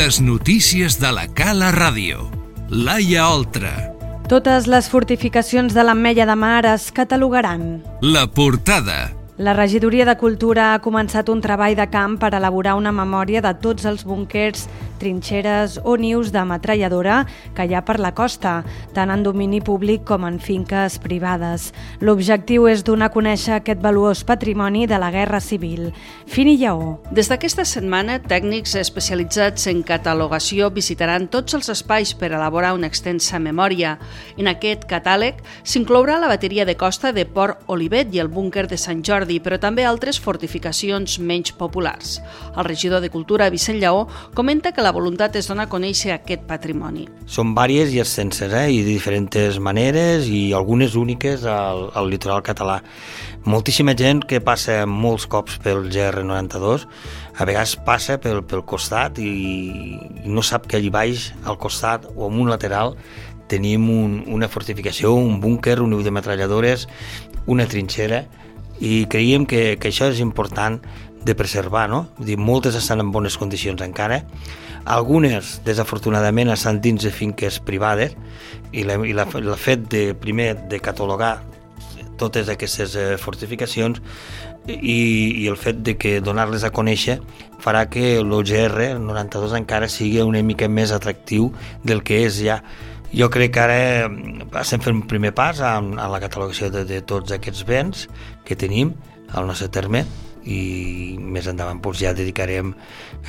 Les notícies de la Cala Ràdio. Laia Oltra. Totes les fortificacions de l'Ametlla de Mar es catalogaran. La portada. La regidoria de Cultura ha començat un treball de camp per elaborar una memòria de tots els búnquers, trinxeres o nius de metralladora que hi ha per la costa, tant en domini públic com en finques privades. L'objectiu és donar a conèixer aquest valuós patrimoni de la Guerra Civil. Fini Lleó. Des d'aquesta setmana, tècnics especialitzats en catalogació visitaran tots els espais per elaborar una extensa memòria. En aquest catàleg s'inclourà la bateria de costa de Port Olivet i el búnquer de Sant Jordi, però també altres fortificacions menys populars. El regidor de Cultura, Vicent Lleó, comenta que la voluntat és donar a conèixer aquest patrimoni. Són vàries i extenses, eh? i de diferents maneres i algunes úniques al, al litoral català. Moltíssima gent que passa molts cops pel GR92 a vegades passa pel, pel costat i no sap que allà baix, al costat o en un lateral, tenim un, una fortificació, un búnquer, un niu de metralladores, una trinxera, i creiem que, que això és important de preservar, no? Vull dir, moltes estan en bones condicions encara, algunes, desafortunadament, estan dins de finques privades i, la, i la, fet de, primer, de catalogar totes aquestes eh, fortificacions i, i el fet de que donar-les a conèixer farà que l'OGR, el 92, encara sigui una mica més atractiu del que és ja. Jo crec que ara estem fent un primer pas en, en la catalogació de, de tots aquests béns que tenim al nostre terme i més endavant pues, ja dedicarem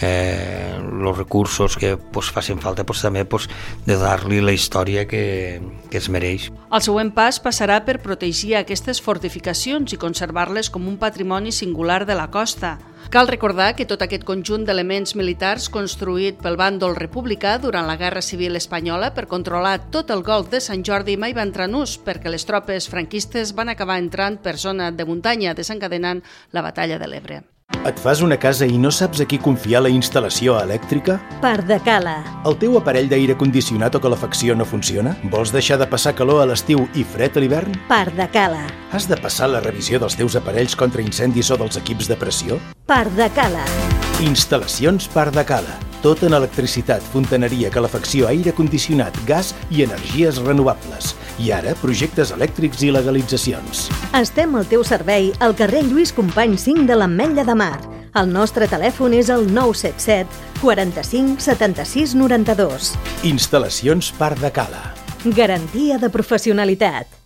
eh, els recursos que pues, facin falta pues, també pues, de dar-li la història que, que es mereix. El següent pas passarà per protegir aquestes fortificacions i conservar-les com un patrimoni singular de la costa. Cal recordar que tot aquest conjunt d'elements militars construït pel bàndol republicà durant la Guerra Civil Espanyola per controlar tot el golf de Sant Jordi mai va entrar en ús perquè les tropes franquistes van acabar entrant per zona de muntanya desencadenant la batalla de l'Ebre. Et fas una casa i no saps a qui confiar la instal·lació elèctrica? Pardacala. El teu aparell d'aire condicionat o calefacció no funciona? Vols deixar de passar calor a l'estiu i fred a l'hivern? Pardacala. Has de passar la revisió dels teus aparells contra incendis o dels equips de pressió? Pardacala. Instal·lacions Pardacala. Tot en electricitat, fontaneria, calefacció, aire condicionat, gas i energies renovables. I ara, projectes elèctrics i legalitzacions. Estem al teu servei al carrer Lluís Company 5 de l'Ametlla de Mar. El nostre telèfon és el 977 45 76 92. Instal·lacions Parc de Cala. Garantia de professionalitat.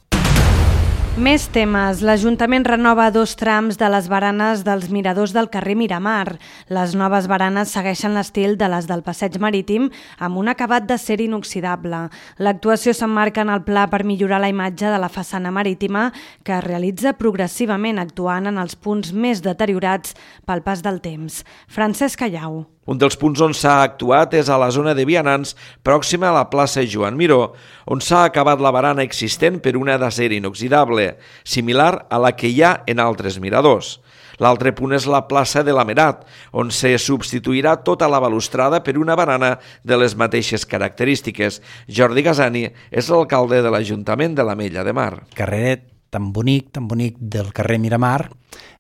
Més temes. L'Ajuntament renova dos trams de les baranes dels miradors del carrer Miramar. Les noves baranes segueixen l'estil de les del passeig marítim amb un acabat de ser inoxidable. L'actuació s'emmarca en el pla per millorar la imatge de la façana marítima que es realitza progressivament actuant en els punts més deteriorats pel pas del temps. Francesc Callau. Un dels punts on s'ha actuat és a la zona de vianants, pròxima a la plaça Joan Miró, on s'ha acabat la barana existent per una d'acer inoxidable, similar a la que hi ha en altres miradors. L'altre punt és la plaça de la Merat, on se substituirà tota la balustrada per una barana de les mateixes característiques. Jordi Gasani és l'alcalde de l'Ajuntament de la Mella de Mar. Carreret tan bonic, tan bonic del carrer Miramar,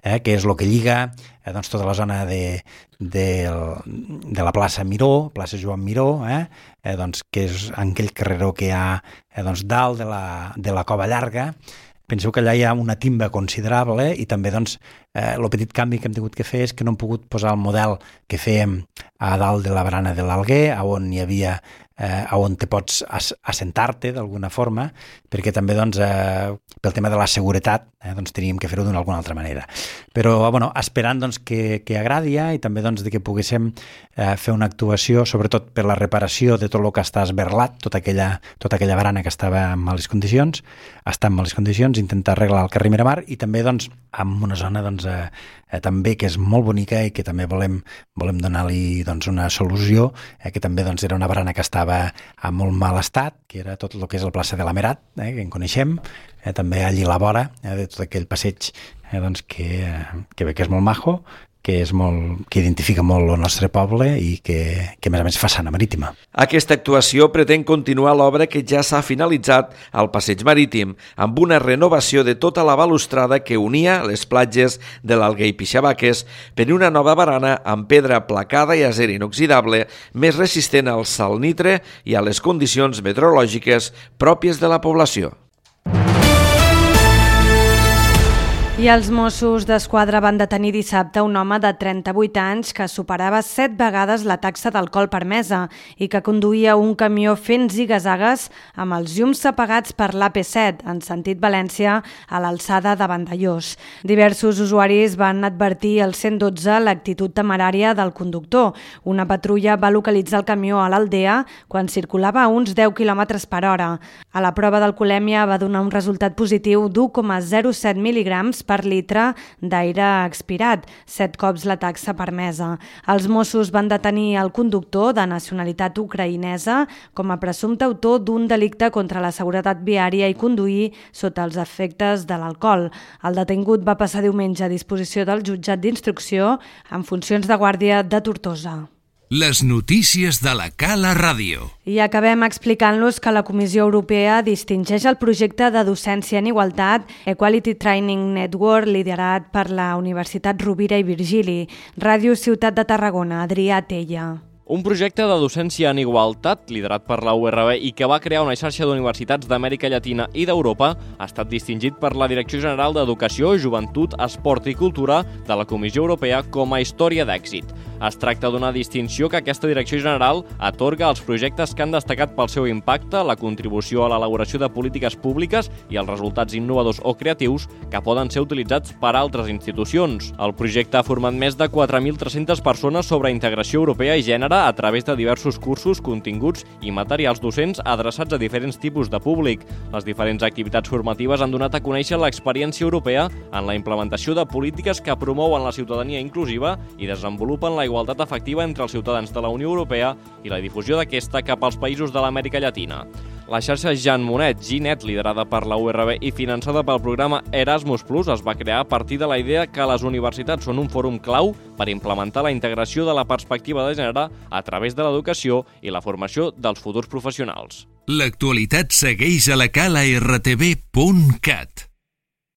eh, que és el que lliga eh, doncs, tota la zona de, de, de la plaça Miró, plaça Joan Miró, eh, eh, doncs, que és aquell carreró que hi ha eh, doncs, dalt de la, de la Cova Llarga, Penseu que allà hi ha una timba considerable i també doncs, eh, el petit canvi que hem tingut que fer és que no hem pogut posar el model que fèiem a dalt de la barana de l'Alguer, on hi havia eh, on te pots assentar-te d'alguna forma, perquè també doncs, eh, pel tema de la seguretat eh, doncs, teníem que fer-ho d'una alguna altra manera. Però bueno, esperant doncs, que, que agradi ja i també doncs, de que poguéssim eh, fer una actuació, sobretot per la reparació de tot el que està esberlat, tota aquella, tota aquella barana que estava en males condicions, està en males condicions, intentar arreglar el carrer Miramar i també doncs, en una zona doncs, eh, eh, també que és molt bonica i que també volem, volem donar-li doncs, una solució, eh, que també doncs, era una barana que estava en molt mal estat, que era tot el que és el plaça de la Merat, eh, que en coneixem, eh, també allí a la vora eh, de tot aquell passeig eh, doncs, que, eh, que bé que és molt majo, que, és molt, que identifica molt el nostre poble i que, que a més a més fa sana marítima. Aquesta actuació pretén continuar l'obra que ja s'ha finalitzat al Passeig Marítim, amb una renovació de tota la balustrada que unia les platges de l'Alguer i Pixabaques per una nova barana amb pedra placada i acer inoxidable més resistent al salnitre i a les condicions meteorològiques pròpies de la població. I els Mossos d'Esquadra van detenir dissabte un home de 38 anys que superava 7 vegades la taxa d'alcohol permesa i que conduïa un camió fent zigazagues amb els llums apagats per l'AP7 en sentit València a l'alçada de Vandellós. Diversos usuaris van advertir al 112 l'actitud temerària del conductor. Una patrulla va localitzar el camió a l'Aldea quan circulava a uns 10 km per hora. A la prova d'alcoholèmia va donar un resultat positiu d'1,07 mil·lígrams per litre d'aire expirat, set cops la taxa permesa. Els Mossos van detenir el conductor de nacionalitat ucraïnesa com a presumpte autor d'un delicte contra la seguretat viària i conduir sota els efectes de l'alcohol. El detingut va passar diumenge a disposició del jutjat d'instrucció en funcions de guàrdia de Tortosa. Les notícies de la Cala Ràdio. I acabem explicant-los que la Comissió Europea distingeix el projecte de docència en igualtat Equality Training Network liderat per la Universitat Rovira i Virgili. Ràdio Ciutat de Tarragona, Adrià Tella. Un projecte de docència en igualtat, liderat per la URB i que va crear una xarxa d'universitats d'Amèrica Llatina i d'Europa, ha estat distingit per la Direcció General d'Educació, Joventut, Esport i Cultura de la Comissió Europea com a història d'èxit. Es tracta d'una distinció que aquesta Direcció General atorga als projectes que han destacat pel seu impacte, la contribució a l'elaboració de polítiques públiques i els resultats innovadors o creatius que poden ser utilitzats per altres institucions. El projecte ha format més de 4.300 persones sobre integració europea i gènere a través de diversos cursos, continguts i materials docents adreçats a diferents tipus de públic. Les diferents activitats formatives han donat a conèixer l'experiència europea en la implementació de polítiques que promouen la ciutadania inclusiva i desenvolupen la igualtat efectiva entre els ciutadans de la Unió Europea i la difusió d'aquesta cap als països de l'Amèrica Llatina. La xarxa Jan Monet, Ginet, liderada per la URB i finançada pel programa Erasmus Plus, es va crear a partir de la idea que les universitats són un fòrum clau per implementar la integració de la perspectiva de gènere a través de l'educació i la formació dels futurs professionals. L'actualitat segueix a la cala rtb.cat.